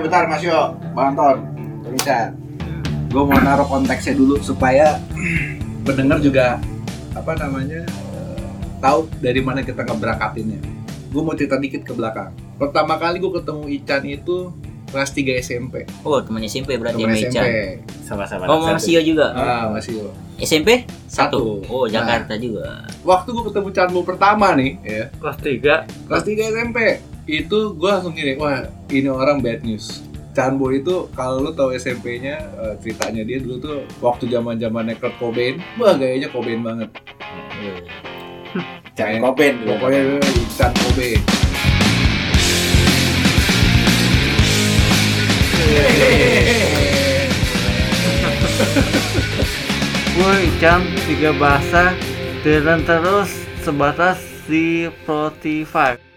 bentar Mas Yo, Bang Anton, Richard. Gue mau naruh konteksnya dulu supaya pendengar juga apa namanya tahu dari mana kita ngeberangkatinnya. Gue mau cerita dikit ke belakang. Pertama kali gue ketemu Ican itu kelas 3 SMP. Oh, teman SMP berarti Temen. SMP. Sama-sama. Oh, Masio juga. Ah, masih Yo. SMP? Satu. Satu. Oh, Jakarta juga. Waktu gue ketemu Canmu pertama nih, ya, Kelas 3 kelas 3 SMP itu gue langsung gini wah ini orang bad news. Chanbo itu kalau lu tahu SMP-nya eh, ceritanya dia dulu tuh waktu zaman zamannya Kurt Cobain wah gayanya Cobain banget. Jangan kopen dulu. pokoknya Chan Cobain. Gue Ican tiga bahasa dan terus sebatas di Spotify